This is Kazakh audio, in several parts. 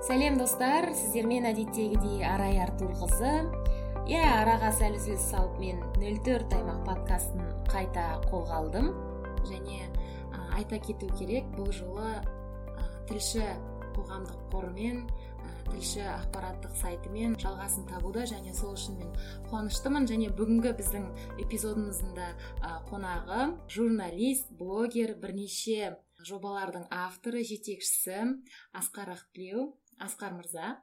сәлем достар. Сіздермен әдеттегідей арай артурқызы иә араға сәл үзіліс салып мен нөл төрт аймақ подкастын қайта қолға алдым. Және айта кету керек бұл жолы тілші қоғамдық қорымен тілші ақпараттық сайтымен жалғасын табуда және сол үшін мен қуаныштымын. Және бүгінгі біздің эпизодымыздың да қонағы журналист блогер бірнеше жобалардың авторы жетекшісі асқар ақбілеу асқар мырза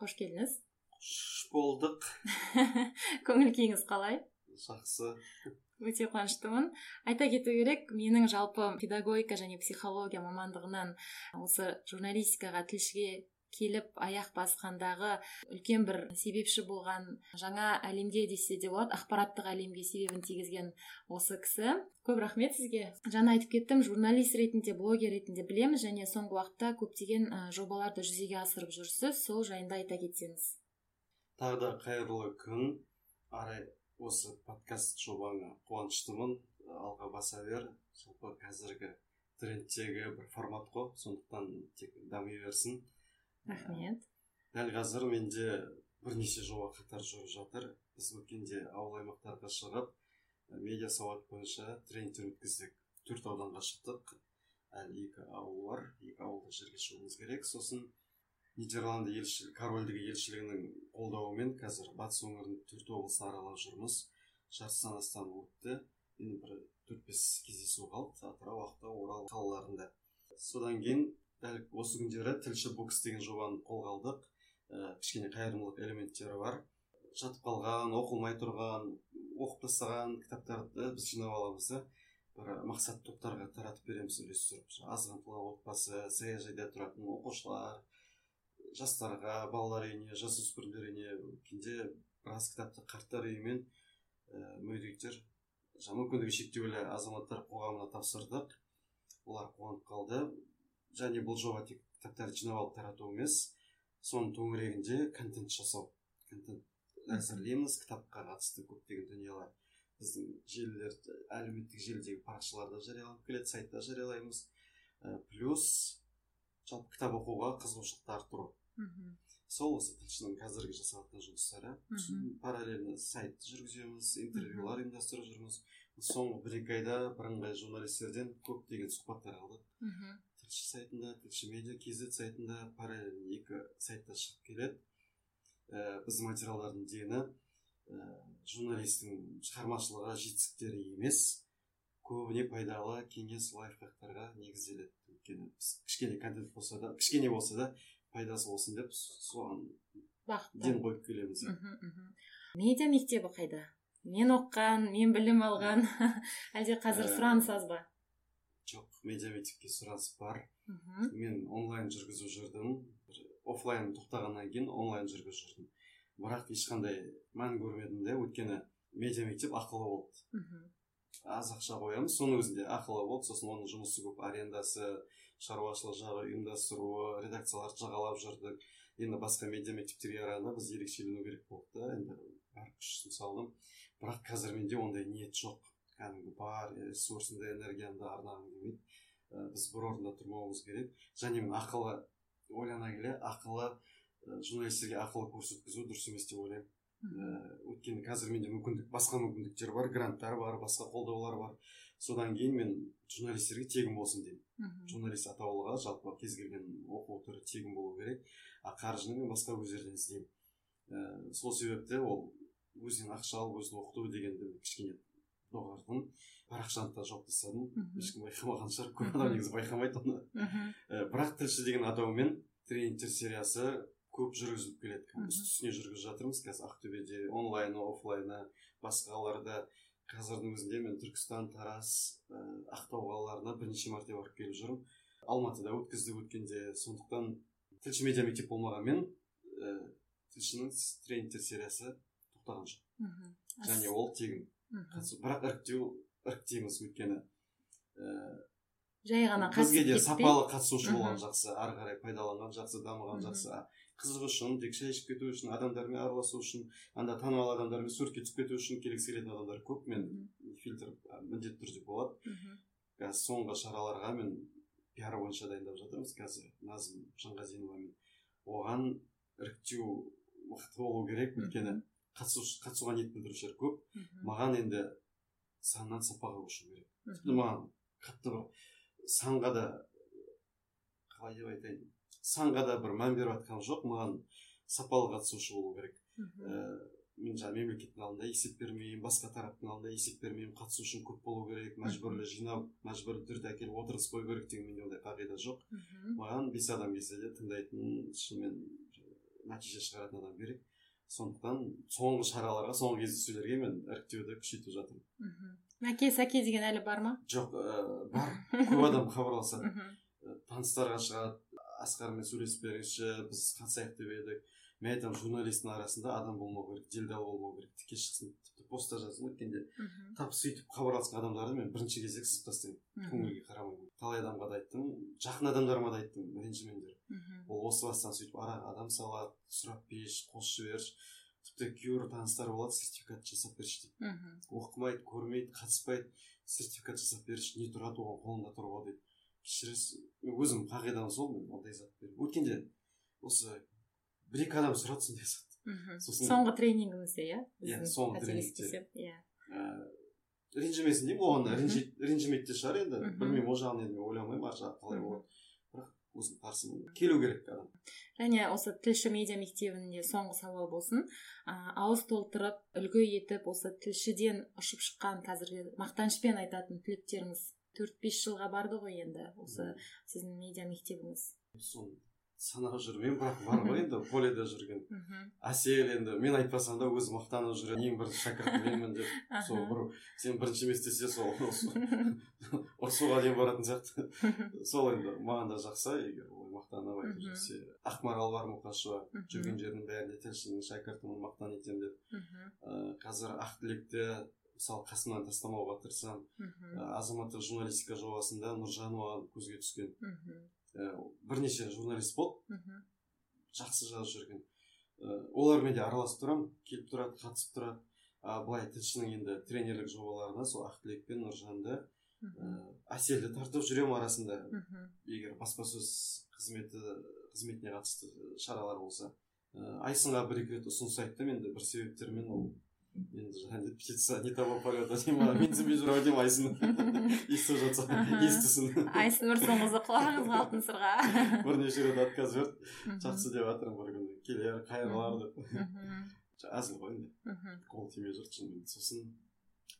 қош келдіңіз. Қош болдық. Көңіл күйіңіз қалай? Жақсы. Өте қуаныштымын. Айта кету керек менің жалпы педагогика және психология мамандығынан осы журналистикаға тілшіге келіп аяқ басқандағы үлкен бір себепші болған жаңа әлемде десе де болады ақпараттық әлемге себебін тигізген осы кісі. Көп рахмет сізге. Жаңа айтып кеттім журналист ретінде блогер ретінде білеміз және соңғы уақытта көптеген жобаларды жүзеге асырып жүрсіз сол жайында айта кетсеңіз. Тағы да қайырлы күн. Арай осы подкаст жобаңа қуаныштымын. Алға баса бер. Жалпы қазіргі трендтегі бір формат қой сондықтан тек дами берсін. Рахмет. Дәл қазір менде бірнеше жоба қатар жүріп жатыр. Біз өткенде ауыл аймақтарға шығып медиа сауат бойынша тренингтер өткіздік. Төрт ауданға шықтық. Әлі екі ауыл бар. Екі ауылда жерге шығуымыз керек. Сосын нидерланды елші корольдігі елшілігінің қолдауымен қазір батыс өңірінің төрт облысын аралап жүрміз. Жартысынан астам өтті. Енді бір төрт бес кездесу қалды. Атырау ақтау орал қалаларында. Содан кейін дәл осы күндері тілші бокс деген жобаны қолға алдық. Ә, кішкене қайырымдылық элементтері бар. Жатып қалған оқылмай тұрған оқып тастаған кітаптарды біз жинап аламыз да бір мақсат топтарға таратып береміз үлестіріп аз қамтылған отбасы саяжайда тұратын оқушылар жастарға балалар үйіне жасөспірімдер үйіне өткенде біраз кітапты қарттар үйі мен ә, мүгедектер мүмкіндігі шектеулі азаматтар қоғамына тапсырдық. Олар қуанып қалды. Және бұл жоба тек кітаптарды жинап алып тарату емес соның төңірегінде контент жасау контент әзірлейміз кітапқа қатысты көптеген дүниелер біздің желілер әлеуметтік желідегі парақшаларда жарияланып келеді сайтта жариялаймыз. Ә, плюс жалпы кітап оқуға қызығушылықты арттыру. Мхм сол осы тілшінің қазіргі жасап жатқан жұмыстары параллельно сайт жүргіземіз интервьюлар ұйымдастырып жүрміз. Соңғы бір екі айда бірыңғай журналистерден көптеген сұхбаттар алдық. Тілші сайтында тілші медиа kz сайтында параллельно екі сайтта шығып келеді. Ә, біздің материалдардың дені ә, журналистің шығармашылығы жетістіктері емес көбіне пайдалы кеңес лайфхактарға негізделеді. Өйткені біз кішкене контент болса да кішкене болса да пайдасы болсын деп соған ден қойып келеміз. Медиа мектебі қайда? Мен оқыған мен білім алған. Әлде қазір ә, сұраныс аз ба? Жоқ медиа мектепке сұраныс бар. Мхм. Мен онлайн жүргізіп жүрдім. Офлайн тоқтағаннан кейін онлайн жүргізіп жүрдім. Бірақ ешқандай мән көрмедім де. Өйткені медиа мектеп ақылы болды. Мхм. Аз ақша қоямыз соның өзінде ақылы болды. Сосын оның жұмысы көп. Арендасы шаруашылық жағы ұйымдастыруы редакцияларды жағалап жүрдік. Енді басқа медиа мектептерге қарағанда біз ерекшелену керек болды. Да енді бар күш жұмсалдым бірақ қазір менде ондай ниет жоқ. Кәдімгі бар ресурсымды энергиямды арнағым келмейді ә, біз бір орында тұрмауымыз керек және мен ақылы ойлана келе ақылы ә, журналистерге ақылы курс өткізу дұрыс емес деп ойлаймын ә, өйткені қазір менде мүмкіндік басқа мүмкіндіктер бар гранттар бар басқа қолдаулар бар содан кейін мен журналистерге тегін болсын деймін журналист атаулыға жалпы кез келген оқу түрі тегін болу керек а қаржыны мен басқа көздерден іздеймін ә, сол себепті ол өзіңнен ақша алып өзін оқыту дегенді кішкене доғардым парақшаны да жауып тастадым ешкім байқамаған шығар көп адам негізі байқамайды оны. Ә, бірақ тілші деген атаумен тренингтер сериясы көп жүргізіліп келеді. Үсті үстіне жүргізіп жатырмыз. Қазір ақтөбеде онлайны офлайны басқа қалаларда қазірдің өзінде мен түркістан тараз ә, ақтау қалаларына бірнеше мәрте барып келіп жүрмін. Алматыда өткіздік өткенде. Сондықтан тілші медиа мектеп болмағанмен ә, тілшінің тренингтер сериясы тоқтаған жоқ. Және ол тегін. Қатысу. бірақ іріктеу іріктейміз өйткені ііі жай ғана бізге де сапалы қатысушы болған жақсы ары қарай пайдаланған жақсы дамыған жақсы. Қызығы үшін тек шай ішіп кету үшін адамдармен араласу үшін анда танымал адамдармен суретке түсіп кету үшін келгісі келетін адамдар көп. Мен фильтр міндетті түрде болады. Қазір соңғы шараларға мен пиар бойынша дайындап жатырмыз. Қазір назым жанғазиновамен оған іріктеу мықты болу керек. Өйткені қатысуға ниет білдірушілер көп. Маған енді саннан сапаға көшу керек. Тіпті маған қатты бір санға да қалай деп айтайын санға да бір мән беріп жатқан жоқ. Маған сапалы қатысушы болу керек. Мен жаңағы мемлекеттің алдында есеп бермеймін басқа тараптың алдында есеп бермеймін қатысушым көп болу керек мәжбүрлі жинап мәжбүрлі түрде әкеліп отырғызып қою керек деген менде ондай қағида жоқ. Маған бес адам келсе де тыңдайтын шынымен нәтиже шығаратын адам керек. Сондықтан соңғы шараларға соңғы кездесулерге мен іріктеуді күшейтіп жатырмын. Мәке сәке деген әлі бар ма? Жоқ ә, бар. Көп адам хабарласады таныстарға шығады. Асқармен сөйлесіп беріңізші біз қатысайық деп едік. Мен айтамын журналисттің арасында адам болмау керек делдал болмау керек тіке шықсын тіпті постта жаздым өткенде тап сөйтіп хабарласқан адамдарды мен бірінші кезек сызып тастаймын. Көңілге қарамаймын талай адамға да айттым жақын адамдарыма да айттым ренжімеңдер. Ол осы бастан сөйтіп араға адам салады сұрап берші қосып жіберші. Тіпті кейбір таныстар болады сертификат жасап берші дейді оқымайды көрмейді қатыспайды сертификат жасап берші не тұрады оған қолында тұр ғой дейді кешіресіз. Өзім қағидам сол мен ондай зат өткенде осы бір екі адам сұрады сондай зат сосын соңғы тренингімізде иә? Иә соңғы тренингте. иә. Ренжімесін деймін оған ренжімейді де шығар енді. Білмеймін ол жағын енді мен ойламаймын ар жағы қалай болады бірақ өзім қарсымын келу керек адам. Және осы тілші медиа мектебінде соңғы сауал болсын. Ә, ауыз толтырып үлгі етіп осы тілшіден ұшып шыққан қазіргі мақтанышпен айтатын түлектеріңіз төрт бес жылға барды ғой енді осы сіздің медиа мектебіңіз. Соны санап жүрмеймін бірақ бар ғой енді поледе жүрген. Әсел енді мен айтпасам да өзі мақтанып жүреді ең бірінші шәкірт менмін деп. Сол бір сен бірінші емес десе сол ұрысуға дейін баратын сияқты. Сол енді маған да жақсы егер ол мақтанып айтып жүрсе. Ақмарал бар мұқашева жүрген жердің бәрінде тілшінің шәкіртімін мақтан етемін деп. Қазір ақ тілекте мысалы қасымнан тастамауға тырысамын. Азаматтық журналистика жобасында нұржан көзге түскен. Ә, бірнеше журналист болды. Жақсы жазып жүрген ә, олармен де араласып тұрамын. Келіп тұрады қатысып тұрады. А былай тілшінің енді тренерлік жобаларына сол ақтілек пен нұржанды ә, әселді тартып жүремін арасында. Егер баспасөз қызметі қызметіне қатысты шаралар болса. Ә, айсынға бір екі рет ұсыныс айттым. Енді бір себептермен ол птица не того полета менсінбей жүр ау деймін айсын естіп жатса естісін айсын құлағыңызға алтын сырға. Бірнеше рет отказ берді жақсы деп жатырмын бір күні. Келер қайырлар деп. Әзіл ғой енді. Қол тимей жүр шынымен сосын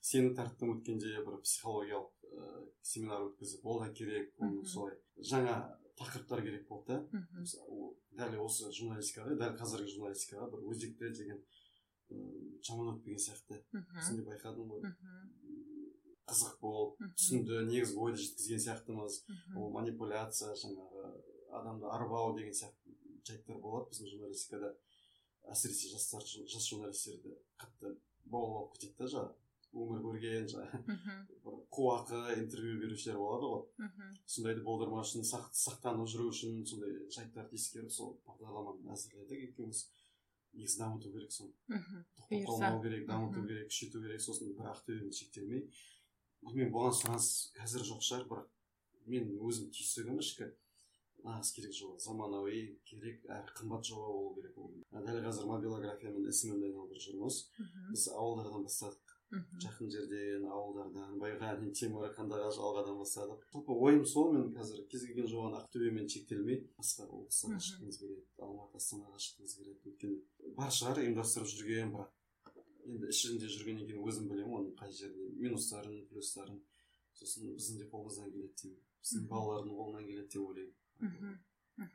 сені тарттым өткенде бір психологиялық ыыы семинар өткізіп ол да керек оны солай. Жаңа тақырыптар керек болды да. Дәл осы журналистикаға дәл қазіргі журналистикаға бір өзекті деген жаман өтпеген сияқты. Де байқадым ғой. Қызық болып түсінді негізгі ойды жеткізген сияқтымыз. Ол манипуляция жаңағы адамды арбау деген сияқты жайттар болады біздің журналистикада. Әсіресе жастар жас журналистерді қатты баулап кетеді да жаңағы. Өмір көрген жаңағы бір қуақы интервью берушілер болады ғой. Сондайды болдырмау үшін сақтанып жүру үшін сондай жайттарды ескеріп сол бағдарламаны әзірледік екеуміз. Негізі дамыту керек соны тоқтап қалмау керек дамыту керек күшейту керек сосын бір ақтөбемен шектелмей білмеймін бұған сұраныс қазір жоқ шығар бірақ мен өзім түйсігім ішкі нағыз керек жоба заманауи керек әрі қымбат жоба болу керек ол дәл қазір мобилографиямен сммді айналдырып жүрміз біз ауылдардан бастадық жақын жерден ауылдардан байғанин темір қандыағаш алғадан бастадық жалпы ойым сол мен қазір кез келген жобаны ақтөбемен шектелмей басқа облыстарға шыққымыз келеді алматы астанаға шыққымыз келеді. Өйткені бар шығар ұйымдастырып жүрген бірақ енді ішінде жүргеннен кейін өзім білемін оның қай жерде минустарын плюстарын. Сосын біздің де қолымыздан келеді деймін. Біздің балалардың қолынан келеді деп ойлаймын.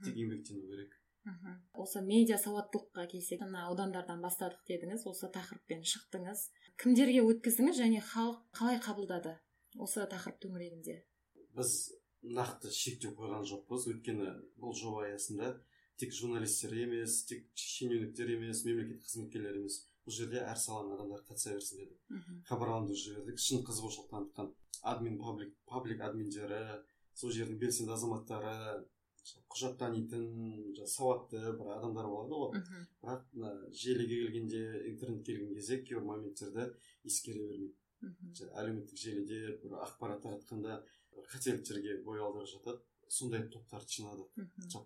Тек еңбектену керек. Осы медиа сауаттылыққа келсек мына аудандардан бастадық дедіңіз осы тақырыппен шықтыңыз. Кімдерге өткіздіңіз және халық қалай қабылдады осы тақырып төңірегінде? Біз нақты шектеу қойған жоқпыз. Өйткені бұл жоба аясында тек журналистер емес тек шенеуніктер емес мемлекеттік қызметкерлер емес бұл жерде әр саланың адамдары қатыса берсін дедік хабарландыру жібердік шын қызығушылық танытқан админ паблик паблик админдері сол жердің белсенді азаматтары құжат танитын сауатты бір адамдар болады ғой. Бірақ мына желіге келгенде интернетке келген кезде кейбір моменттерді ескере бермейді. Мхм. Әлеуметтік желіде бір ақпарат таратқанда қателіктерге бой алдырып жатады. Сондай топтарды жинадық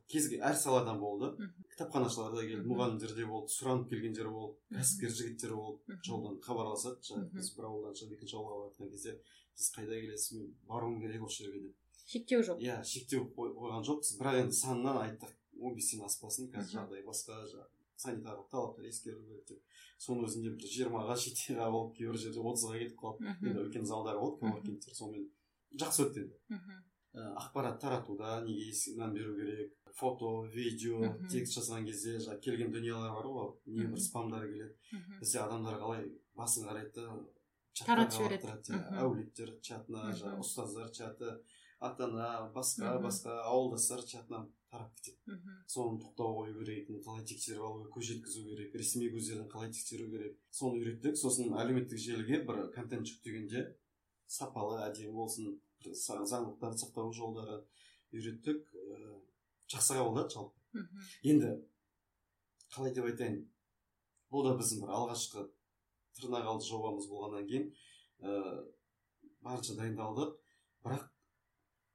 кез әр саладан болды. Кітапханашылар да келді мұғалімдер де болды сұранып келгендер болды кәсіпкер жігіттер болды. Жолдан хабарласады. Жаңағы біз бір ауылдан шығып екінші ауылға кезде сіз қайда келесіз? Мен баруым керек осы жерге деп. Шектеу жоқ. Иә шектеу. Қой- қойған жоқпыз бірақ енді санынан айттық. Он бестен аспасын қазір жағдай басқа жаңағы санитарлық талаптар ескерілу керек деп. Соның өзінде бір жиырмаға жетіге болып кейбір жерде отызға кетіп қалып мхм. Енді үлкен залдар болды коворкингтер сонымен жақсы өтті енді. Ә, ақпарат таратуда неге мән беру керек? Фото видео текст жазған кезде жаңағы келген дүниелер бар ғой небір спамдар келеді. Бізде адамдар қалай басын қарайды да таратып жібереді. әулеттер чатына жаңағы ұстаздар чаты ата ана басқа басқа ауылдастар чатына тарап кетеді. Мхм соны тоқтау қою керек қалай тексеріп алу керек көз жеткізу керек ресми көздерін қалай тексеру керек. Соны үйреттік сосын әлеуметтік желіге бір контент жүктегенде сапалы әдемі болсын заңдылықтарды сақтау жолдары үйреттік ііі жақсы қабылдады жалпы. Мхм енді қалай деп айтайын бұл да біздің бір алғашқы тырнақалды жобамыз болғаннан кейін ііі барынша дайындалдық. Бірақ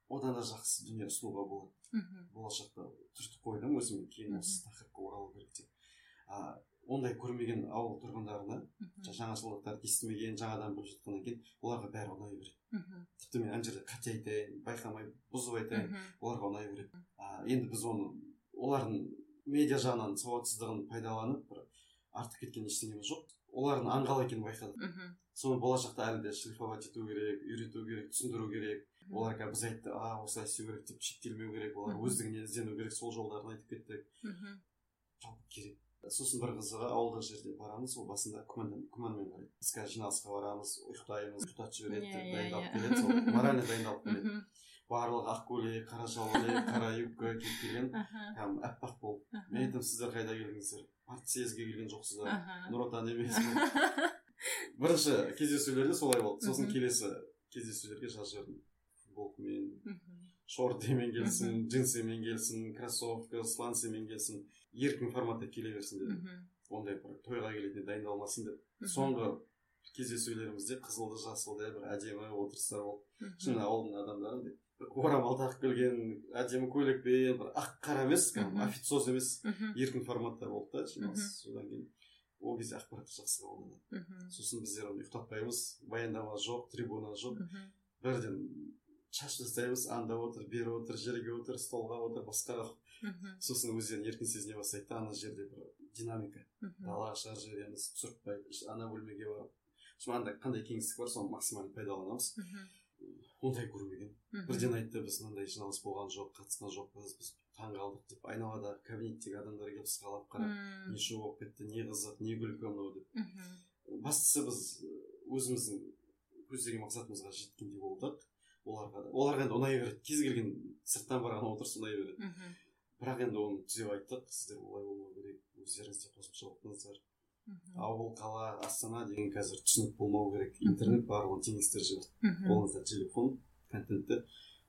одан да жақсы дүние ұсынуға болады. Мхм. Болашақта түртіп қойдым өзіме кейін осы тақырыпқа оралу керек деп. А, ондай көрмеген ауыл тұрғындарына жаңашылдықтарды естімеген жаңадан біліп жатқаннан кейін оларға бәрі ұнай береді. Мхм. Тіпті мен ана жерде қате айтайын байқамай бұзып айтайын оларға ұнай береді. А, енді біз оны олардың медиа жағынан сауатсыздығын пайдаланып бір артық кеткен ештеңеміз жоқ. Олардың аңғал екенін байқадық. Мхм. Соны болашақта әлі де шлифовать ету керек үйрету керек түсіндіру керек. Мгм. олар қазір біз айтты а осылай істеу керек деп шектелмеу керек олар өздігінен іздену керек сол жолдарын айтып кеттік мхм жалпы керек. Сосын бір қызығы ауылдық жерде барамыз ол басында күмән күмәнмен қарайды. Біз қазір жиналысқа барамыз ұйықтаймыз ұйықтатып жібереді Иә, деп иә, дайындалып иә. келеді сол морально дайындалып келеді. Барлығы ақ көйлек қара жаулық қара юбка киіп келген кәдімгі аппақ болып. Мен айтамын сіздер қайда келдіңіздер? Партсъезге келген жоқсыздар. Нұр отан емес бірінші кездесулерде солай болды. Сосын келесі кездесулерге жазып жібердім футболкамен мхм шортимен келсін джинсимен келсін кроссовка сланцимен келсін. Еркін форматта келе берсін дедім. Мхм ондай бір тойға келетіндей дайындалмасын деп. Соңғы кездесулерімізде қызылды жасылды бір әдемі отырыстар болды шын ауылдың адамдары андай орамал тағып келген әдемі көйлекпен бір ақ қара емес кәдімгі официоз емес еркін форматта болды да жиналыс. Содан кейін ол кезде ақпаратты жақсы қабылдады. Мхм сосын біздер оны ұйықтатпаймыз. Баяндама жоқ трибуна жоқ. Бірден шашып тастаймыз анда отыр бері отыр жерге отыр столға отыр басқаға мхм. сосын өздерін еркін сезіне бастайды да ана жерде бір динамика. Мхм. Далаға шығарып жібереміз түсіртпай ана бөлмеге барып. Сосын анда қандай кеңістік бар соны максимально пайдаланамыз. Мхм. Ондай көрмеген бірден айтты біз мынандай жиналыс болған жоқ қатысқан жоқпыз біз таң қалдық деп. Айналада кабинеттегі адамдар келіп сығалап қарап Мм. не шу болып кетті не қызық не күлкі мынау деп. Мхм. Бастысы біз өзіміздің көздеген мақсатымызға жеткендей болдық. Оларға да. Оларға енді ұнай береді. Кез келген сырттан барған отырыс ұнай береді. Мхм. Бірақ енді оны түзеп айттық. Сіздер олай болмау керек. Өздеріңіз де қосымша мхм. Ауыл қала астана деген қазір түсінік болмау керек. Интернет барлығын теңестер жіберді мхм. Қолыңызда телефон контентті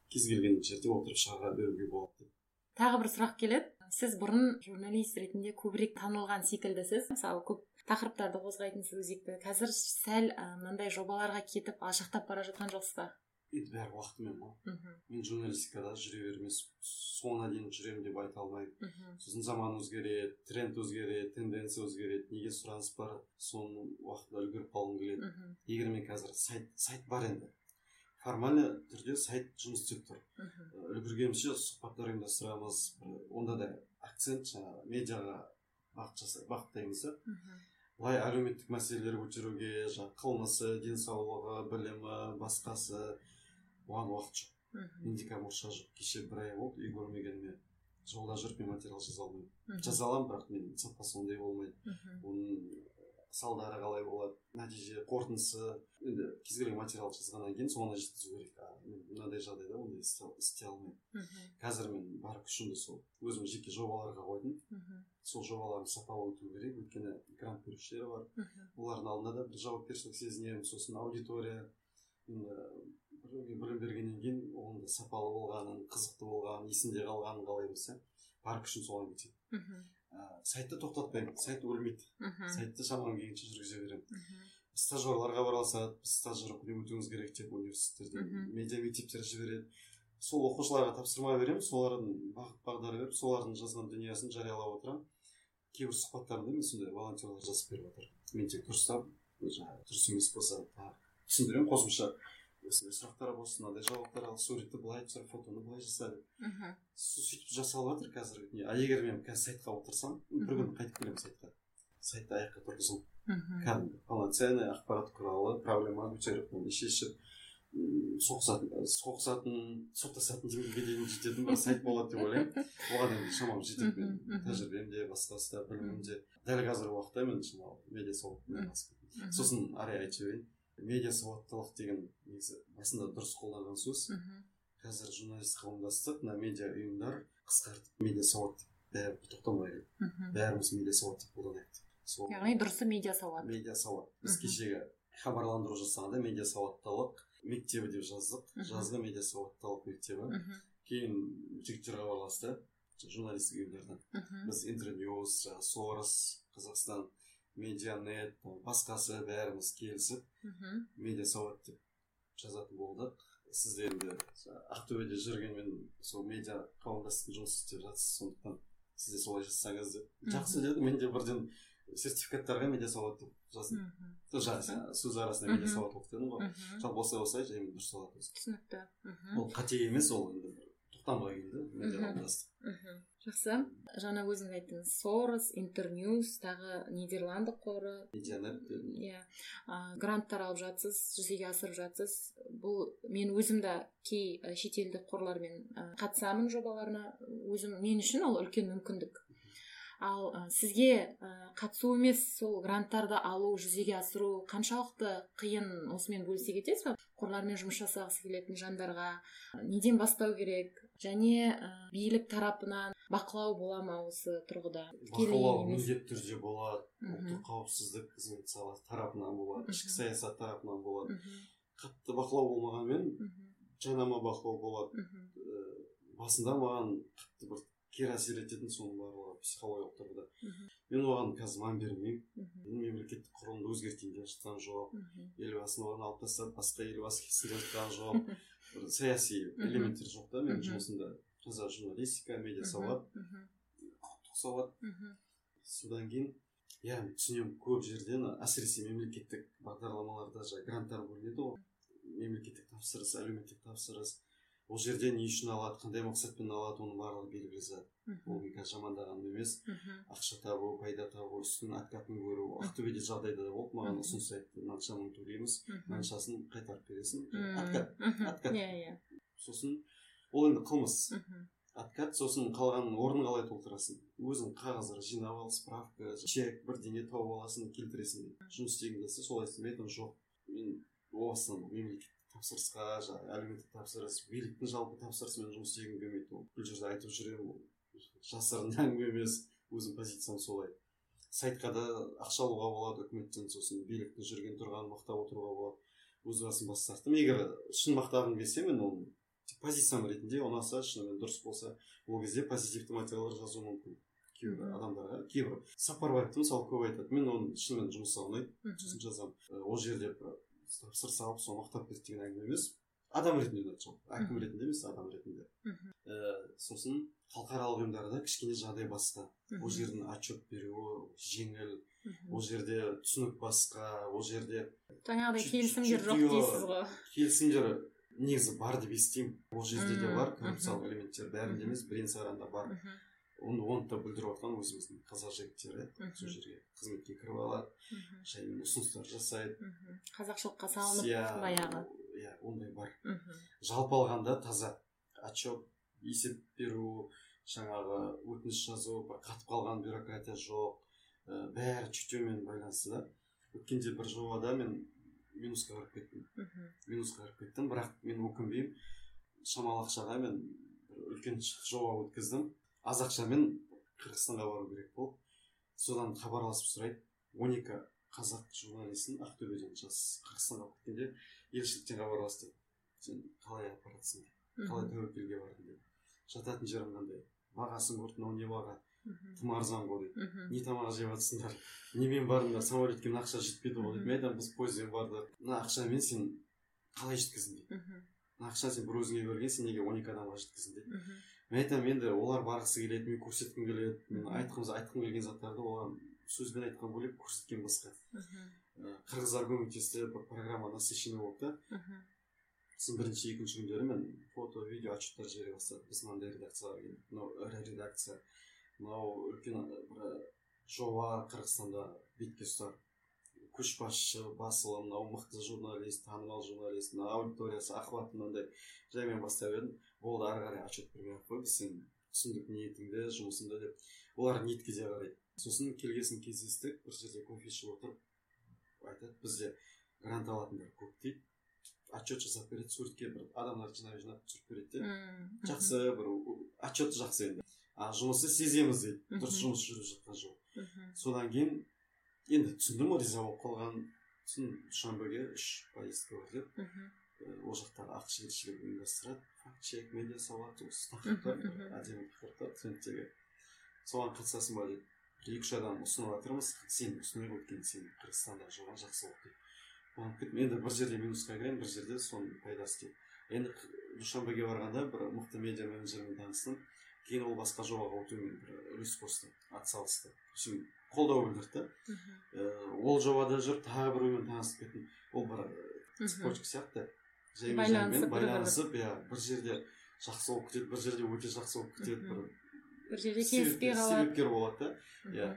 кез келген жерде отырып шығара беруге болады деп. Тағы бір сұрақ келеді. Сіз бұрын журналист ретінде көбірек танылған секілдісіз. Мысалы көп тақырыптарды қозғайтынсыз өзекті қазір сәл мынандай жобаларға кетіп алшақтап бара жатқан жоқсыз ба? Енді бәрі уақытымен ғой мхм мен журналистикада жүре бермес соңына дейін жүремін деп айта алмаймын мхм сосын заман өзгереді тренд өзгереді тенденция өзгереді. Неге сұраныс бар? Соның уақытында үлгеріп қалғым келеді. Мхм егер мен қазір сайт сайт бар енді. Формальный түрде сайт жұмыс істеп тұр. Мхм үлгергенімізше сұхбаттар ұйымдастырамыз. Онда да акцент жаңағы медиаға бағыт жасай бағыттаймыз да. Мхм былай әлеуметтік мәселелер көтеруге жаңағы қылмысы денсаулығы білімі басқасы оған уақыт жоқ. Мхм. Менде қазір мұрша жоқ кеше бір ай болды үй көрмегеніме. Жолда жүріп мен материал жаза алмаймын. Жаза аламын бірақ мен сапасы ондай болмайды. Мхм. Оның салдары қалай болады нәтиже қорытындысы. Енді кез келген материал жазғаннан кейін соңына жеткізу керек. А мен мынандай жағдайда ондай істей алмаймын. Мхм. Қазір мен бар күшімді сол өзім жеке жобаларға қойдым. Мхм. Сол жобаларым сапалы өту керек. Өйткені грант берушілер бар. Мхм. Олардың алдында да бір жауапкершілік сезінемін. Сосын аудитория енді білім бергеннен кейін оның сапалы болғанын қызықты болғанын есінде қалғанын қалаймыз иә бар күшім соған кетеді мхм. Ә, сайтты тоқтатпаймын. Сайт өлмейді. Мхм. Сайтты шамам келгенше жүргізе беремін. Мхм. Стажерларға араласады біз стажировкадан өтуіңіз керек деп университеттерде медиа мектептер жібереді. Сол оқушыларға тапсырма беремін. Солардың бағыт бағдар беріп солардың жазған дүниесін жариялап отырамын. Кейбір сұхбаттарымда мен сондай волонтерлар жазып беріп жатыр мен тек дұрыстап жаңағы дұрыс емес болса тағы түсіндіремін қосымша. Осындай сұрақтар болсын мынандай жауаптар ал суретті былай түсір фотоны былай жаса. Деп мхм Сө- сөйтіп жасалып жатыр қазіргі дүние а егер мен қазір сайтқа отырсам бір күні қайтып келемін сайтқа сайтты аяққа тұрғызып мхм. Кәдімгі полноценный ақпарат туралы проблеманы көтеріп оны шешіп соғысатын соғысатын соттасатын деңгейге дейін жететін бір сайт болады деп ойлаймын оған енді шамам жетеді менің тәжірибем де басқасы да білімім де дәл қазіргі уақытта мен шамалы медиа сосын арай айтып жіберейін медиа сауаттылық деген негізі басында дұрыс қолданған сөз. Мхм. Қазір журналист қауымдастық мына медиа ұйымдар қысқартып медиа сауат бәрі тоқтамай мхм. Бәріміз медиа сауат деп қолданайық. Деп. сол яғни дұрысы медиа сауат. Медиа сауат. Біз кешегі хабарландыру жасағанда медиа сауаттылық мектебі деп жаздық. Жазғы медиа сауаттылық мектебі. Мхм. Кейін жігіттер хабарласты журналистік ұйымдардан. Мхм. Біз интерньюз жаңағы сорос қазақстан медианет басқасы бәріміз келісіп мхм медиа сауат деп жазатын болдық сіз енді ақтөбеде жүргенмен сол медиа қауымдастықпен жұмыс істеп жатсыз сондықтан сіз де солай жазсаңыз деп жақсы деді мен де бірден сертификаттарға медиа сауат деп жаздым жаңа сөз арасында медиа сауаттылық дедім ғой жалпы осылай осылай және дұрыс түсінікті мхм ол қате емес ол енді бір тоқтамға келді медиа қауымдастық мхм жақсы. Жаңа өзіңіз айттыңыз сорос интерньюз тағы нидерланды қоры. Иә. Гранттар алып жатсыз жүзеге асырып жатсыз. Бұл мен өзім де кей шетелдік қорлармен қатысамын жобаларына. Өзім мен үшін ол үлкен мүмкіндік. Ал сізге і, қатысу емес сол гранттарды алу жүзеге асыру қаншалықты қиын осымен бөлісе кетесіз ба қорлармен жұмыс жасағысы келетін жандарға неден бастау керек? Және і, билік тарапынан бақылау бола ма осы тұрғыда? Бақылау міндетті түрде болады. Ұлттық қауіпсіздік қызмет саласы тарапынан болады ішкі саясат тарапынан болады. Қатты бақылау болмағанмен жанама бақылау болады. Басында маған қатты бір кері әсер ететін соның барлығы психологиялық тұрғыда. Мен оған қазір мән бермеймін мемлекеттік құрылымды өзгертейін деп жатқан жоқ мхм елбасыны орнын алып тастап басқа елбасы келсін деп жатқан жоқ бір саяси элементтер жоқ та менің жұмысымда. таза журналистика медиа сауат құқықтық сауат. Содан кейін иә түсінемін көп жерден әсіресе мемлекеттік бағдарламаларда жаңағы гранттар бөлінеді ғой. Мемлекеттік тапсырыс әлеуметтік тапсырыс ол жерде не үшін алады қандай мақсатпен алады оның барлығы белгілі зат. Ол мен қазір жамандағаным емес ақша табу пайда табу үстінің откатын көру ақтөбеде жағдайда да болды маған ұсыныс айтты мынанша мың төлейміз мынаншасын қайтарып бересің откат откат. иә иә. Сосын ол енді қылмыс. Откат сосын қалғанын орнын қалай толтырасың? Өзің қағаздар жинап ал справка чек бірдеңе тауып аласың келтіресің. Жұмыс істегің келсе солай істемейді жоқ мен о бастан мемлекеттік тапсырысқа жаңағы әлеуметтік тапсырыс биліктің жалпы тапсырысымен жұмыс істегім келмейді. Ол бұл жерде айтып жүремін ол жасырын әңгіме емес өзімнің позициям солай. Сайтқа да ақша алуға болады үкіметтен сосын биліктің жүрген тұрғанын мақтап отыруға болады. Өз басым бас тарттым егер шын мақтағым келсе мен оны тек позициям ретінде ұнаса шынымен дұрыс болса ол кезде позитивті материалдар жазу мүмкін. Кейбір. Адамдарға кейбір. Сапарбаевты мысалы көп айтады. Мен оны шынымен жұмысқа ұнайды сосын жазамын ол жерде бір тапсырыс алып соны мақтап берді деген әңгіме емес. Адам ретінде ұнайды сол. Әкім ретінде емес адам ретінде. Мхм. Э, сосын халықаралық ұйымдарда кішкене жағдай басқа. Ол жердің отчет беруі жеңіл. Ол жерде түсінік басқа. Ол жерде жаңағыдай келісімдер жоқ дейсіз ғой. келісімдер негізі бар деп естимін. Ол жерде де бар коррупциялық элементтер бәрінде емес бірен саранда бар. Мхм. Оны оны да білдіріп жатқан өзіміздің қазақ жігіттері сол жерге қызметке кіріп алады жаймен ұсыныстар жасайды. Мхм қазақшылыққа салынып иә баяғы. иә ондай бар. Жалпы алғанда таза отчет есеп беру жаңағы өтініш жазу бір қатып қалған бюрократия жоқ ә, бәрі чутьемен байланысты да. Өткенде бір жобада мен минусқа кіріп кеттім. Минусқа кіріп кеттім бірақ мен өкінбеймін. Шамалы ақшаға мен бір үлкен жоба өткіздім. Аз ақшамен қырғызстанға бару керек болды содан хабарласып сұрайды. он екі қазақ журналистін ақтөбеден жас қырғызстанға алып кеткенде елшіліктен хабарласты сен қалай апаратсың деп қалай тәуекелге бардың деп. Жататын жерің қандай? Бағасын көрді мынау не баға? Тым арзан ғой дейді не тамақ жеп жатсыңдар? Немен бардыңдар? Самолетке мына ақша жетпеді ғой дейді мен айтамын біз пойызбен бардық. Мына ақшамен сен қалай жеткіздің дейді мына ақшаны сен бір өзіңе берген сен неге он екі адамға жеткіздің дейді мен айтамын енді олар барғысы келеді мен көрсеткім келеді. Мен айтқым айтқым келген заттарды олар сөзбен айтқан бөлек көрсеткен басқа. Қырғыздар көмектесті бір программа насыщенный болды да сосын бірінші екінші күндері мен фото видео отчеттар жібере бастадым біз мынандай редакцияға келдік мынау ірі редакция. Мынау үлкен бір жоба қырғызстанда бетке ұстар. Көшбасшы басылым мынау мықты журналист танымал журналист мына аудиториясы охваты мынандай жаймен бастап едім. Болды ары қарай отчет бермей ақ қой біз сен түсіндік ниетіңді жұмысыңды деп. Олар ниетке де қарайды. Сосын келгесін кездестік бір жерде кофе ішіп отырып айтады бізде грант алатындар көп дейді. Отчет жасап береді суретке бір адамдарды жинап жинап түсіріп береді де. Жақсы бір отчеты жақсы енді. А жұмысты сеземіз дейді. Дұрыс жұмыс жүріп жатқан жоқ. Содан кейін енді түсіндім ғой риза болып қалған сосын душанбеге үш поездка бар деп. Ол жақтағы ақш елшілігі ұйымдастырады. Факт чек медиа сауат осы тақырыптар әдемі тақырыптар трендтегі. Соған қатысасың ба деп бір екі үш адам ұсынып жатырмыз. Сен ұсынайық өйткені сен қырғызстандағы жобаң жақсы болды деп. Қуанып кеттім. Енді бір жерде минусқа кіремін бір жерде соның пайдасы тиеді енді душанбеге барғанда бір мықты медиа менеджермен таныстым. Кейін ол басқа жобаға өтуіме бір үлес қосты атсалысты. Қолдау білдірді. Да ол жобада жүріп тағы біреумен танысып кеттім ол бір цепочка сияқты. Жаймен жаймен байланысып иә бір жерде жақсы болып кетеді бір жерде өте жақсы болып кетеді бір бір жерде келіспей қалады. себепкер болады да. Иә.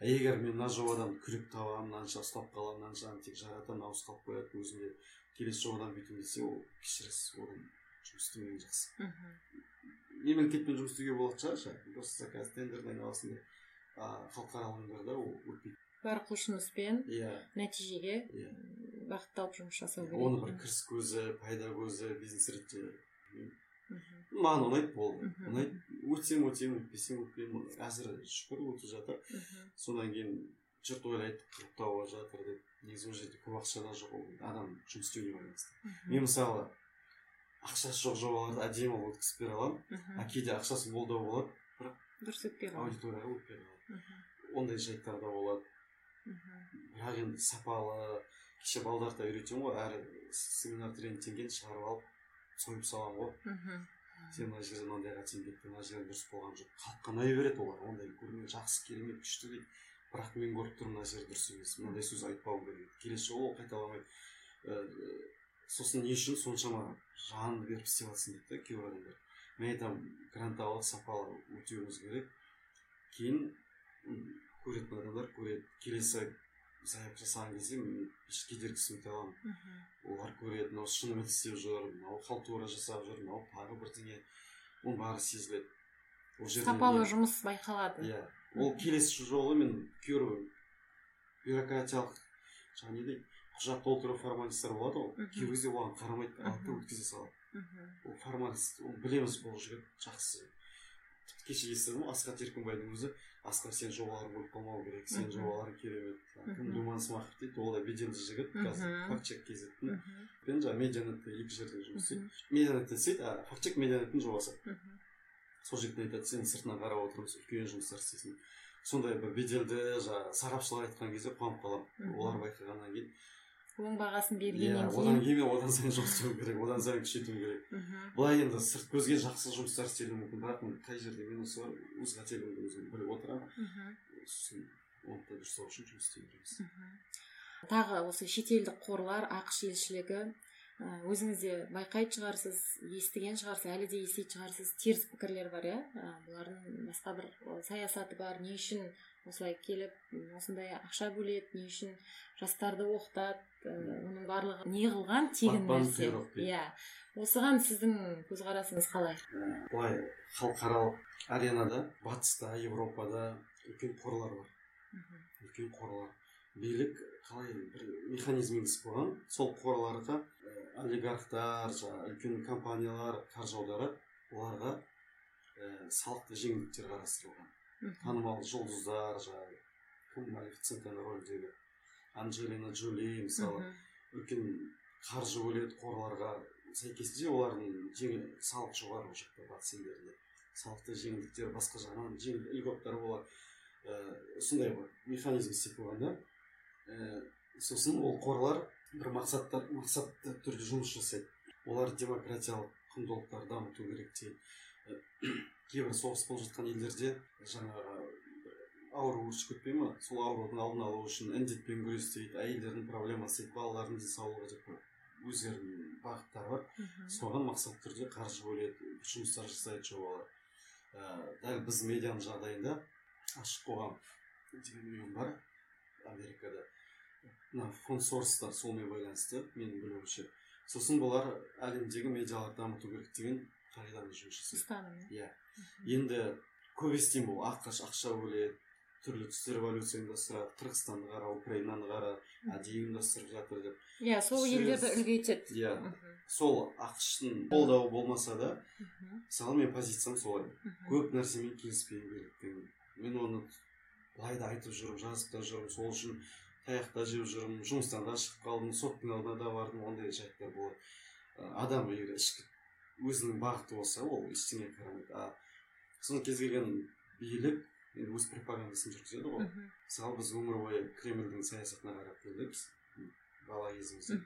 Егер мен мына жобадан күрек табамын мынанша ұстап қаламын мынаншаны тек жаратамын ауыз қалып қояды өзімде келесі жобадан бүйтемін десе ол кешіресіз одан жұмыс істемеген жақсы. Мемлекетпен жұмыс істеуге болатын шығар просто заказ тендердің айналасында халықаралық ұйымдарда ол өтпейді. бар құлшыныспен иә. нәтижеге иә. бағытталып жұмыс жасау керек. оны бір кіріс көзі пайда көзі бизнес ретте маған ұнайды болды. Ұнайды. Өтсем өтемін өтпесем өтпеймін. Әзір шүкір өтіп жатыр. Содан кейін жұрт ойлайды қырық тауып жатыр деп. Негізі ол жерде көп ақша да жоқ ол адам жұмыс істеуіне байланысты. Мен мысалы ақшасы жоқ жобаларды әдемі өткізіп бере аламын. А кейде ақшасы мол да болады бірақ дұрыс өтпей қалады. аудиторияға өтпей қалады. Ондай жайттар да болады. Бірақ енді сапалы кеше балдарды үйретемін ғой. Әр семинар тренингтен кейін шығарып алып сойып саламын ғой. Сен мына жерде мынандайға тең кеттің мына жері дұрыс болған жоқ. Халыққа ұнай береді олар. Ондай көрме жақсы керемет күшті дейді. Бірақ мен көріп тұрмын мына жері дұрыс емес. Мынандай сөз айтпауым керек. Келесі жолы ол қайталамайды сосын не үшін соншама жаныңды беріп істеп жатсың дейді да кейбір адамдар. Мен айтамын грант алып сапалы өтеуіміз керек. Кейін көретін адамдар көреді келесі заявка жасаған кезде мен еш кедергісіз өте аламын. Олар көреді мынау шынымен істеп жүр мынау халтура жасап жүр мынау тағы бірдеңе. Оның бәрі сезіледі. Ол жерде сапалы жұмыс байқалады. Иә. Ол келесі жолы мен кейбір бюрократиялық жаңағы не дейді құжат толтыру формальностьтар болады ғой. Кейбір кезде оған қарамайды алады да өткізе салады. Ол формальность ол білеміз бұл жігіт жақсы. Кеше естідім ғой. Асхат еркінбайдың өзі асқар сен жобаларың өліп қалмау керек сенің жобаларың керемет кім? Думан смахов дейді ол да беделді жігіт қазір факт чек кзтің мен жаңағы медианетте екі жерде жұмыс істейді. Медианетте істейді а факт чек медианеттің жобасы сол жігіт айтады сен сыртынан қарап отырмыз үлкен жұмыстар істейсің сондай бір беделді жаңағы сарапшылар айтқан кезде қуанып қаламын. Олар байқағаннан кейін. Оң бағасын бергеннен иә одан кейін мен одан сайын жұмыс істеуім керек одан сайын күшейтуім керек. Былай енді сырт көзге жақсы жұмыстар істелуі мүмкін. Бірақ қай жерде минусы бар өз қателігімді өзім біліп отырамын. Сосын оны да дұрыстау үшін жұмыс істей береміз тағы осы шетелдік қорлар ақш елшілігі өзіңіз де байқайтын шығарсыз естіген шығарсыз әлі де еститін шығарсыз теріс пікірлер бар иә? Бұлардың басқа бір саясаты бар не үшін осылай келіп осындай ақша бөледі не үшін жастарды оқытады оның барлығы не қылған тегін нәрсе. иә. Осыған сіздің көзқарасыңыз қалай? Былай халықаралық аренада батыста европада үлкен қорлар бар. Үлкен қорлар. Билік қалай бір механизм енгізіп қойған сол қорларға олигархтар жаңағы үлкен компаниялар қаржы аударады оларға ә, салықты жеңілдіктер қарастырылған. Танымал жұлдыздар жаңағы. Кім малефицентаның рөліндегі анджелина джоли мысалы үлкен қаржы бөледі қорларға. Сәйкесінше олардың жеңіл салық жоғары ол жақта батыс елдерінде. Салықтық жеңілдіктер басқа жағынан жеңіл льготтар болады. Ә, сондай бір механизм істеп қойған да. Ә, сосын ол қорлар бір мақсаттар мақсатты түрде жұмыс жасайды. Олар демократиялық құндылықтарды дамыту керек дейді кейбір соғыс болып жатқан елдерде жаңағы ауру өршіп кетпей ма? Сол аурудың алдын алу үшін індетпен күрес әйелдердің проблемасы дейді балалардың денсаулығы деп өздерінің бағыттары бар. Соған мақсатты түрде қаржы бөледі жұмыстар жасайды жобалар. Ә, дәл біз медианың жағдайында ашық қоғам деген ұйым бар америкада. Мына фонд сорстар солмен байланысты менің білуімше. Сосын бұлар әлемдегі медиаларды дамыту керек деген қағидамен жұмыс жасайды ұстаным иә. Енді көп естимін ол ақш ақша бөледі түрлі түсті революция ұйымдастырады қырғызстанды қара украинаны қара әдейі ұйымдастырып жатыр деп. Иә сол елдерді үлгі етеді иә сол ақштың қолдауы болмаса да мысалы менің позициям солай. Көп нәрсемен келіспеуім керектігін мен оны былай да айтып жүрмін жазып та жүрмін сол үшін таяқ та жеп жүрмін жұмыстан да шығып қалдым соттың алдына да бардым ондай жайттар болады. Адам егер ішкі өзінің бағыты болса ол ештеңеге қарамайды. А сосын кез келген билік енді өз пропагандасын жүргізеді ғой. Мысалы біз өмір бойы кремльдің саясатына қарап келдік. Бала кезімізде.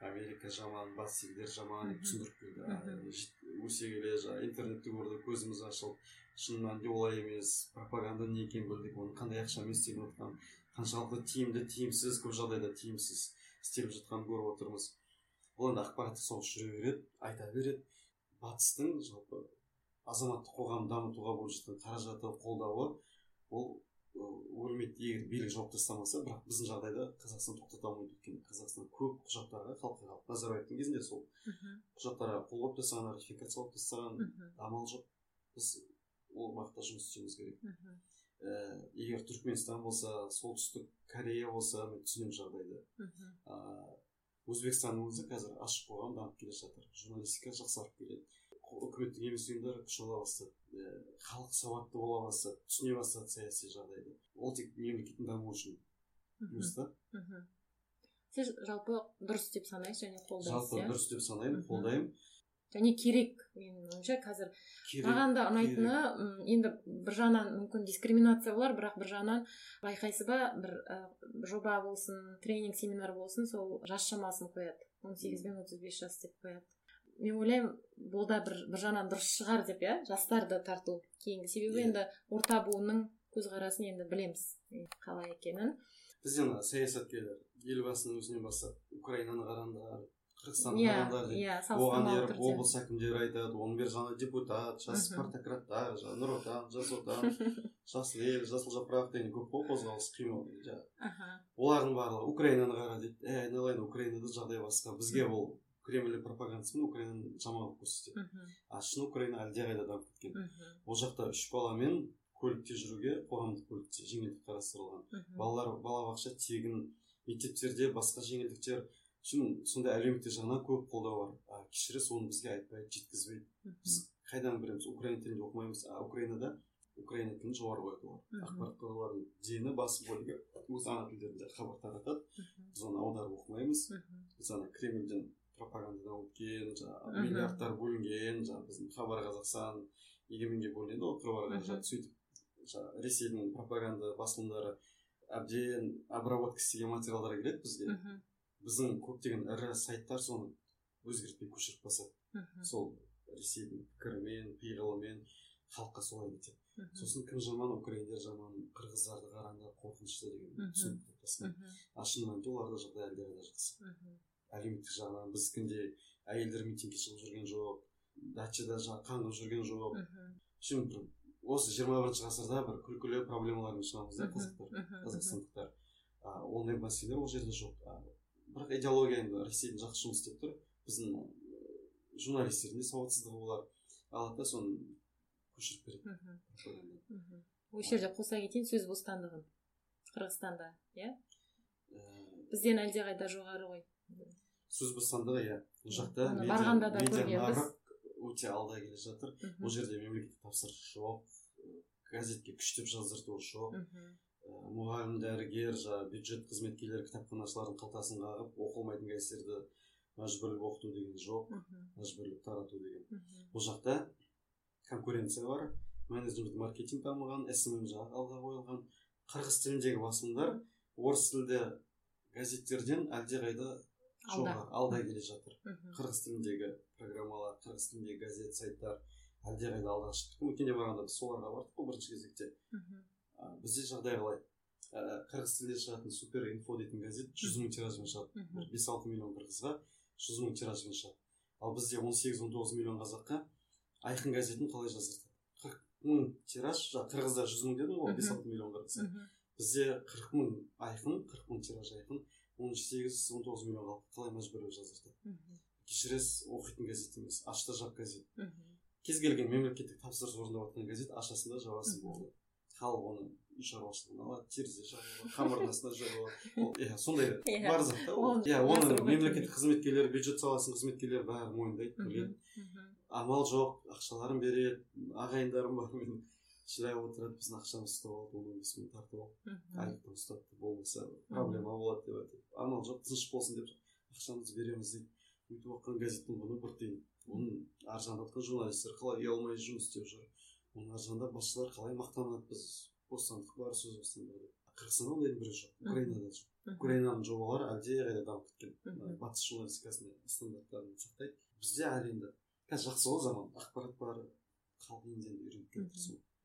Америка жаман батыс елдер жаман деп түсіндіріп келді өсе келе жаңағы интернетті көрдік көзіміз ашылып шын мәнінде олай емес. Пропаганда не екенін білдік. Оның қандай ақшамен істеліп жатқанын. Қаншалықты тиімді тиімсіз көп жағдайда тиімсіз істеліп жатқанын көріп отырмыз. Бұл енді ақпараттық соғыс жүре береді айта береді. Батыстың жалпы азаматтық қоғамды дамытуға болып жатқан қаражаты қолдауы ол өлмейді егер билік жауып тастамаса бірақ біздің жағдайда қазақстан тоқтата алмайды. Өйткені қазақстан көп құжаттарға халықаралық назарбаевтың кезінде сол құжаттарға қол қойып тастаған ратификациялап тастаған амал жоқ. Біз ол бағытта жұмыс істеуіміз керек. Мхм, ә, егер түркменстан болса солтүстік корея болса мен түсінемін жағдайды. Мхм, ә, өзбекстанның өзі қазір ашық қоғам дамып келе жатыр. Журналистика жақсарып келеді. Үкіметтік емес ұйымдар күш ала бастады. Халық сауатты бола бастады түсіне бастады саяси жағдайды. Ол тек мемлекеттің дамуы үшін жұмыс та. Сіз жалпы дұрыс деп санайсыз және қолдайсыз жалпы иә? дұрыс деп санаймын қолдаймын. Және керек менің ойымша қазір. Маған да ұнайтыны енді бір жағынан мүмкін дискриминация болар бірақ бір жағынан байқайсыз ба? Бір ә, жоба болсын тренинг семинар болсын сол жас шамасын қояды. он сегіз бен отыз бес жас деп қояды. Мен ойлаймын бұл да бір бір жағынан дұрыс шығар деп иә? Жастарды тарту кейінгі себебі Иә. енді орта буынның көзқарасын енді білеміз қалай екенін. Бізде ана саясаткерлер елбасының өзінен бастап украинаны қараңдар қырғызстанды иә қараңдар дейді иә оған еріп облыс әкімдері айтады оның бер жағына депутат жас спартакраттар жаңағы нұр отан жас отан жасыл ел жасыл жапырақ деген көп қой қозғалыс қимыл жаңағы олардың барлығы украинаны қара дейді. Е айналайын украинада жағдай басқа бізге ол кремль пропагандасымен украинаны жаман қылып көрсетеді. Мхм, а шын украина әлдеқайда дамып кеткен. Мхм, ол жақта үш баламен көлікте жүруге қоғамдық көлікте жеңілдік қарастырылған. Мхм. балалар балабақша тегін мектептерде басқа жеңілдіктер. Шын сондай әлеуметтік жағынан көп қолдау бар. А оны бізге айтпайды жеткізбейді біз қайдан білеміз? Украин тілінде оқымаймыз. А украинада украина тілін жоғары қояды олар. Ақпарат құралдарының дені басым бөлігі өз ана тілдерінде хабар таратады біз оны аударып оқымаймыз. Біз ана кремльден пропагандадан өткен жаңағы Мгм. миллиардтар бөлінген жаңағы біздің хабар қазақстан егеменге бөлінеді ғой қыруар қаражат сөйтіп жаңағы ресейдің пропаганда басылымдары әбден обработка істеген материалдар келеді бізге. Мхм, біздің көптеген ірі сайттар соны өзгертпей көшіріп мхм, сол ресейдің пікірімен пиғылымен халыққа солай кетеді. Сосын кім жаман? Украиндер жаман қырғыздарды қараңдар қорқынышты деген түсінік қалыптасқан мхм, а шын мәнінде оларда жағдай әлдеқайда жақсы. Әлеуметтік жағынан біздікіндей әйелдер митингке шығып жүрген жоқ дачада жаңағы қаңғып жүрген жоқ. Мхм, бір осы жиырма бірінші ғасырда бір күлкілі проблемалармен шығамыз да қазақтар қазақстандықтар ондай мәселе ол жерде жоқ. Бірақ идеология енді ресейдің жақсы жұмыс істеп тұр. Біздің журналистердің де сауатсыздығы болар. Алады да соны көшіріп береді. Осы жерде қоса кетейін сөз бостандығын. Қырғызстанда иә? Ә, бізден әлдеқайда жоғары ғой. Сөз бостандығы иә. Ол жақта барғанда да көргенбіз. өте алда келе жатыр. Ол жерде мемлекеттік тапсырыс жоқ газетке күштеп жаздырту жоқ мұғалім дәрігер жаңағы бюджет қызметкерлері кітапханашылардың қалтасын қағып оқылмайтын газеттерді мәжбүрлеп оқыту деген жоқ мәжбүрлеп тарату деген. Бұл жақта конкуренция бар менеджмент маркетинг дамыған смм жағы алға қойылған. Қырғыз тіліндегі басылымдар орыс тілді газеттерден әлдеқайда жоғары. Алда келе жатыр. Қырғыз тіліндегі программалар қырғыз тіліндегі газет сайттар әлдеқайда алға шығып өткенде барғанда біз соларға бардық қой бірінші кезекте. Бізде жағдай қалай? Ә, қырғыз тілінде шығатын супер инфо дейтін газет жүз мың тиражбен шығады. Бір бес алты миллион қырғызға жүз мың тиражбен шығады. Ал бізде он сегіз он тоғыз миллион қазаққа айқын газетін қалай жаздырды қырық мың тираж қырғызда жүз мың дедім ғой бес алты миллион қырғыз бізде қырық мың айқын қырық мың тираж айқын он сегіз он тоғыз миллион халықты қалай мәжбүрлеп жаздырды кешіресіз оқитын газет емес ашта жап газет кез келген мемлекеттік тапсырыс орындап жатқан газет ашасың да жабасың болды. Халық оны үй шаруашылығына алады терезе жабылады қамырдың астына жабылады. Иә сондай бар зат та ол. Иә оны мемлекеттік қызметкерлер бюджет саласының қызметкерлері бәрі мойындайды біледі. Амал жоқ ақшаларын береді ағайындарым бар мен шыдай отырады біздің ақшамызды ұстап алды он он бес мың тартып алып айлықтан ұстапты болмаса проблема болады деп айтады амал жоқ тыныш болсын деп ақшамызды береміз дейді өйтіп оқыған газеттің құны бір тиын оның ар жағында жатқан журналистер қалай ұялмай жұмыс істеп жүр оның ар жағында басшылар қалай мақтанады біз бостандық бар сөз бостандығы деп қырғызстанда ондайдың бірі жоқ украинада жоқ украинаның жобалары әлдеқайда дамып кеткен батыс журналистикасының стандарттарын сақтайды бізде әлі енді қазір жақсы ғой заман ақпарат бар халық енді үйреніп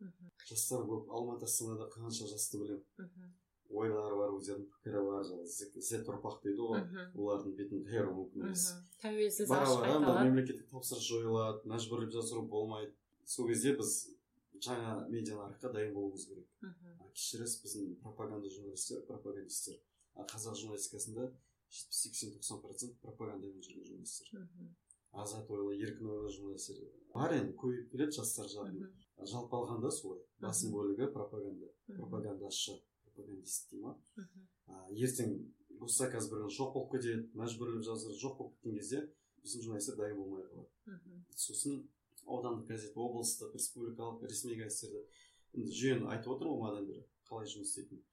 кетті жастар көп. Алматы астанада қанша жасты білемін. Ойлары бар өздерінің пікірі бар жаңағы зет ұрпақ дейді ғой. Олардың бетін қайыру мүмкін емес. Тәуелсіз бара бара мемлекеттік тапсырыс жойылады мәжбүрлеп жасыру болмайды. Сол кезде біз жаңа медиа нарыққа дайын болуымыз керек. Кешіресіз біздің пропаганда журналистер пропагандисттер а қазақ журналистикасында жетпіс сексен тоқсан процент пропагандамен жүрген журналистер. Азат ойлы еркін ойлы журналистер бар енді көбейіп келеді жастар жағынан жалпы алғанда солай. Басым бөлігі пропаганда. Пропагандашы пропагандист дей ма ертең госзаказ бір жоқ болып кетеді мәжбүрлеп жазыр жоқ болып кеткен кезде біздің журналистер дайын болмай қалады. Сосын аудандық газет облыстық республикалық ресми газеттерді енді жүйені айтып отырмын ғой манадан бері қалай жұмыс істейтінін.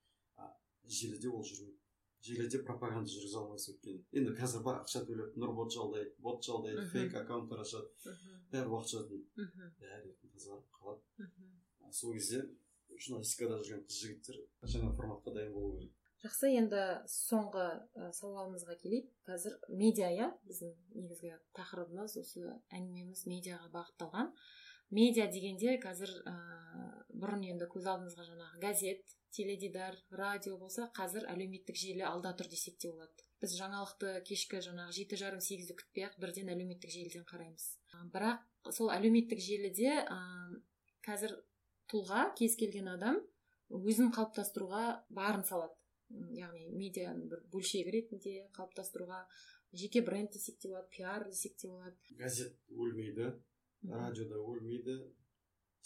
Желіде ол жүрмейді. Желіде пропаганда жүргізе алмайсыз өйткені енді қазір бар ақша төлеп нұрбот жалдайды бот жалдайды фейк аккаунттар ашады бәрі уақытша дейді. Бәрі тазарып қалады. Сол кезде журналистикада жүрген қыз жігіттер жаңа форматқа дайын болу керек. Жақсы енді соңғы ә, сауалымызға келейік. Қазір медиа иә? Біздің негізгі тақырыбымыз осы әңгімеміз медиаға бағытталған. Медиа дегенде қазір ә, бұрын енді көз алдымызға жаңағы газет теледидар радио болса қазір әлеуметтік желі алда тұр десек те болады. Біз жаңалықты кешкі жаңағы жеті жарым сегізді күтпей ақ бірден әлеуметтік желіден қараймыз. Бірақ сол әлеуметтік желіде ә, қазір тұлға кез келген адам өзін қалыптастыруға барын салады. Яғни медианың бір бөлшегі ретінде қалыптастыруға жеке бренд десек те болады пиар десек те болады. Газет өлмейді. Радиода өлмейді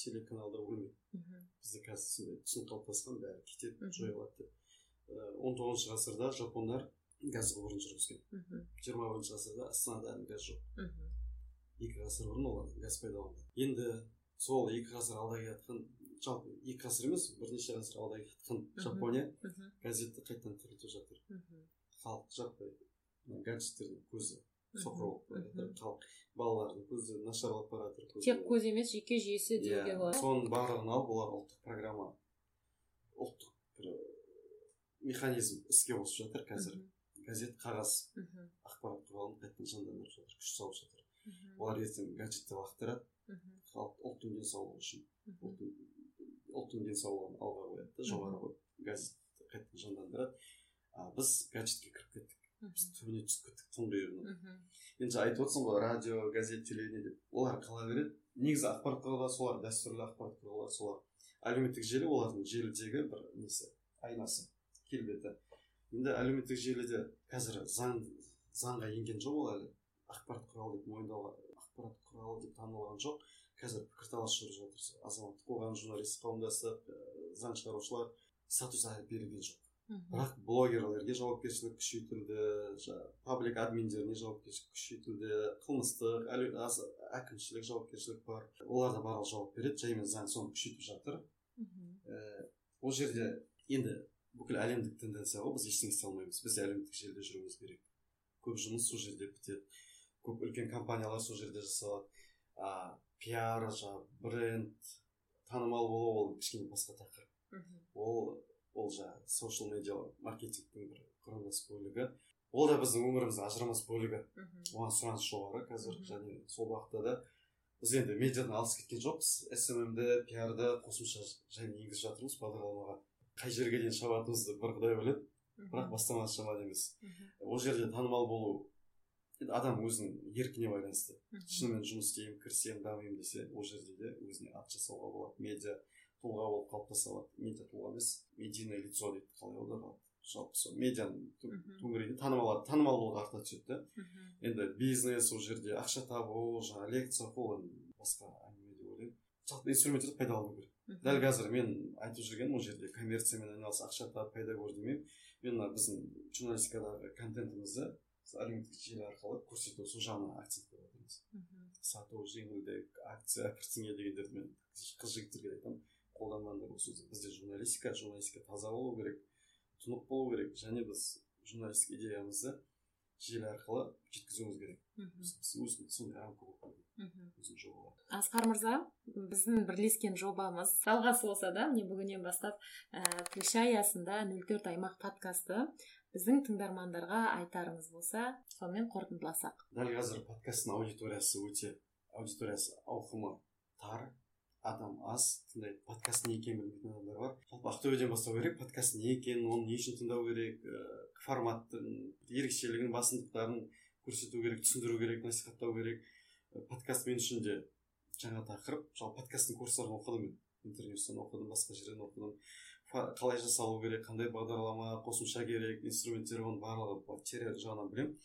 телеканалда өлмейді бізде қазір сондай түсінік қалыптасқан бәрі кетеді жойылады деп он тоғызыншы ғасырда жапондар газ құбырын жүргізген жиырма бірінші ғасырда астанада әлі газ жоқ екі ғасыр бұрын олар газ пайда болған енді сол екі ғасыр алда келе жатқан жалпы екі ғасыр емес бірнеше ғасыр алда кеткен жапония газетті қайтадан тірілтіп жатыр халық жаппай гаджеттердің көзі соқыр болып бара халық балалардың көзі нашарлап бара жатыр тек көз емес жүйке жүйесі деуге болады. Соның барлығын алып олар ұлттық программа. Ұлттық бір механизм іске қосып жатыр қазір. Газет қағаз ақпарат құралын қайтадан жандандырып жатыр күш салып жатыр. Олар ертең гаджетті лақтырады. Халық ұлттың денсаулығы үшін. Ұлттың денсаулығын алға қояды да жоғары қойып газетті қайтадан жандандырады. А біз гаджетке кіріп кеттік. Біз түбіне түсіп кеттік тұңғиығына енді айтып отырсың ғой радио газет телевидение деп. Олар қала береді? Негізі ақпарат құралдары солар дәстүрлі ақпарат құралдары солар. Әлеуметтік желі олардың желідегі бір несі? Айнасы келбеті. Енді әлеуметтік желіде қазір заң заңға енген жоқ ол әлі. Ақпарат құралы деп мойындалған ақпарат құралы деп танылған жоқ. Қазір пікірталас жүріп жатыр. Азаматтық қоғам журналист қауымдастық заң шығарушылар статус әлі берілген жоқ. Бірақ блогерлерге жауапкершілік күшейтілді паблик админдеріне жауапкершілік күшейтілді қылмыстық әкімшілік жауапкершілік бар. Олар да барлығы жауап береді жаймен заң соны күшейтіп жатыр. Ә, ол жерде енді бүкіл әлемдік тенденция ғой біз ештеңе істей алмаймыз. Біз әлеуметтік желіде жүруіміз керек. Көп жұмыс сол жерде бітеді. Көп үлкен компаниялар сол жерде жасалады. А пиар жаңағы бренд танымал болу ол кішкене басқа тақырып. Ол ол жаңағы социал медиа маркетингтің бір құрамдас бөлігі. Ол да біздің өміріміздің ажырамас бөлігі. Оған сұраныс жоғары қазір және сол бағытта да біз енді медиадан алыс кеткен жоқпыз. Сммді пиарды қосымша және енгізіп жатырмыз бағдарламаға. Қай жерге дейін шабатынымызды бір құдай біледі. Бірақ бастамасы жаман емес ол жерде танымал болу енді адам өзінің еркіне байланысты. Шынымен жұмыс істеймін кірісемін дамимын десе ол жерде де өзіне ат жасауға болады. Медиа тұлға болып қалыптаса алады медиа тұлға емес. Медийное лицо дейді қалай аударылады? Жалпы сол медианың төңірегінде танымал танымалдылық арта түседі да енді бизнес ол жерде ақша табу жаңағы лекция оқу ол басқа әңгіме деп ойлаймын. Жалпы инструменттерді пайдалану керек. Дәл қазір мен айтып жүргенім ол жерде коммерциямен айналыс ақша тап пайда көр демеймін. Мен мына біздің журналистикадағы контентімізді әлеуметтік желі арқылы көрсету сол жағына акцент қойып жатырмыз сату жеңілдік акция кірсіңе дегендерді мен қыз жігіттерге айтамын. Қолданбаңдар ол сөзді бізде журналистика журналистика таза болу керек тұнық болу керек және біз журналистік идеямызды желі арқылы жеткізуіміз керек. Сондай рамка болып асқар мырза біздің бірлескен жобамыз жалғасы болса да міне бүгіннен бастап ііі тілші аясында нөл төрт аймақ подкасты біздің тыңдармандарға айтарыңыз болса сонымен қорытындыласақ. Дәл қазір подкасттың аудиториясы өте аудиториясы ауқымы тар. Адам аз тыңдайды подкаст не екенін білмейтін адамдар бар. Жалпы ақтөбеден бастау керек подкаст не екенін оны не үшін тыңдау керек ә, форматтың ерекшелігін басымдықтарын көрсету керек түсіндіру керек насихаттау керек. Ә, подкаст мен үшін де жаңа тақырып. Жалпы подкасттың курстарын оқыдым мен. Интернеттен оқыдым басқа жерден оқыдым. Қалай жасалу керек қандай бағдарлама қосымша керек инструменттер оның барлығы теория жағынан білемін.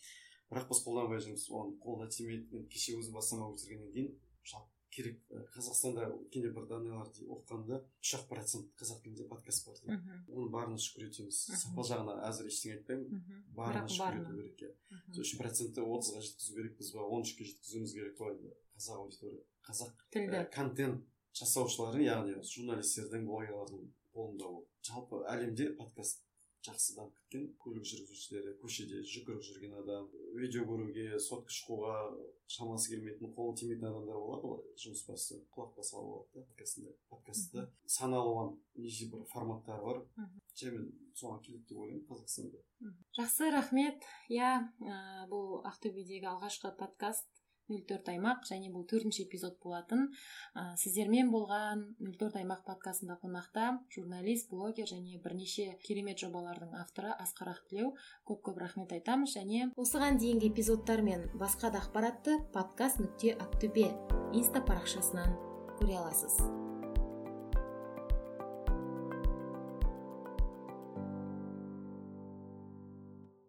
Бірақ біз қолданбай жүрміз. Оған қолына тимейді. Кеше өзім бастама бітіргеннен кейін жалпы керек қазақстанда өткенде бір данныйларды оқығанда үш ақ процент қазақ тілінде подкаст бар дейді оның барына шүкір етеміз сапа жағынан әзір ештеңе айтпаймын. Барына шүкір ету керек иә. Сол үш процентті отызға жеткізу керекпіз ба он үшке жеткізуіміз керек па қазақ аудитория қазақ тілді. контент жасаушылардың яғни журналистердің блогерлардың қолында ол. Жалпы әлемде подкаст жақсы дамып кеткен көлік жүргізушілері көшеде жүгіріп жүрген адам видео көруге сотка шығуға шамасы келмейтін қолы тимейтін адамдар болады ғой жұмыс басы құлақ баса болады да подкастында подкастты сан алуан неше бір форматтары бар. Және соған келеді деп ойлаймын қазақстанда. Жақсы рахмет. Иә бұл ақтөбедегі алғашқы подкаст нөл төрт аймақ және бұл төртінші эпизод болатын. Ә, сіздермен болған нөл төрт аймақ подкастында қонақта журналист блогер және бірнеше керемет жобалардың авторы асқар ақтілеу. Көп көп рахмет айтамыз және осыған дейінгі эпизодтар мен басқа да ақпаратты подкаст нүкте ақтөбе инста парақшасынан көре аласыз.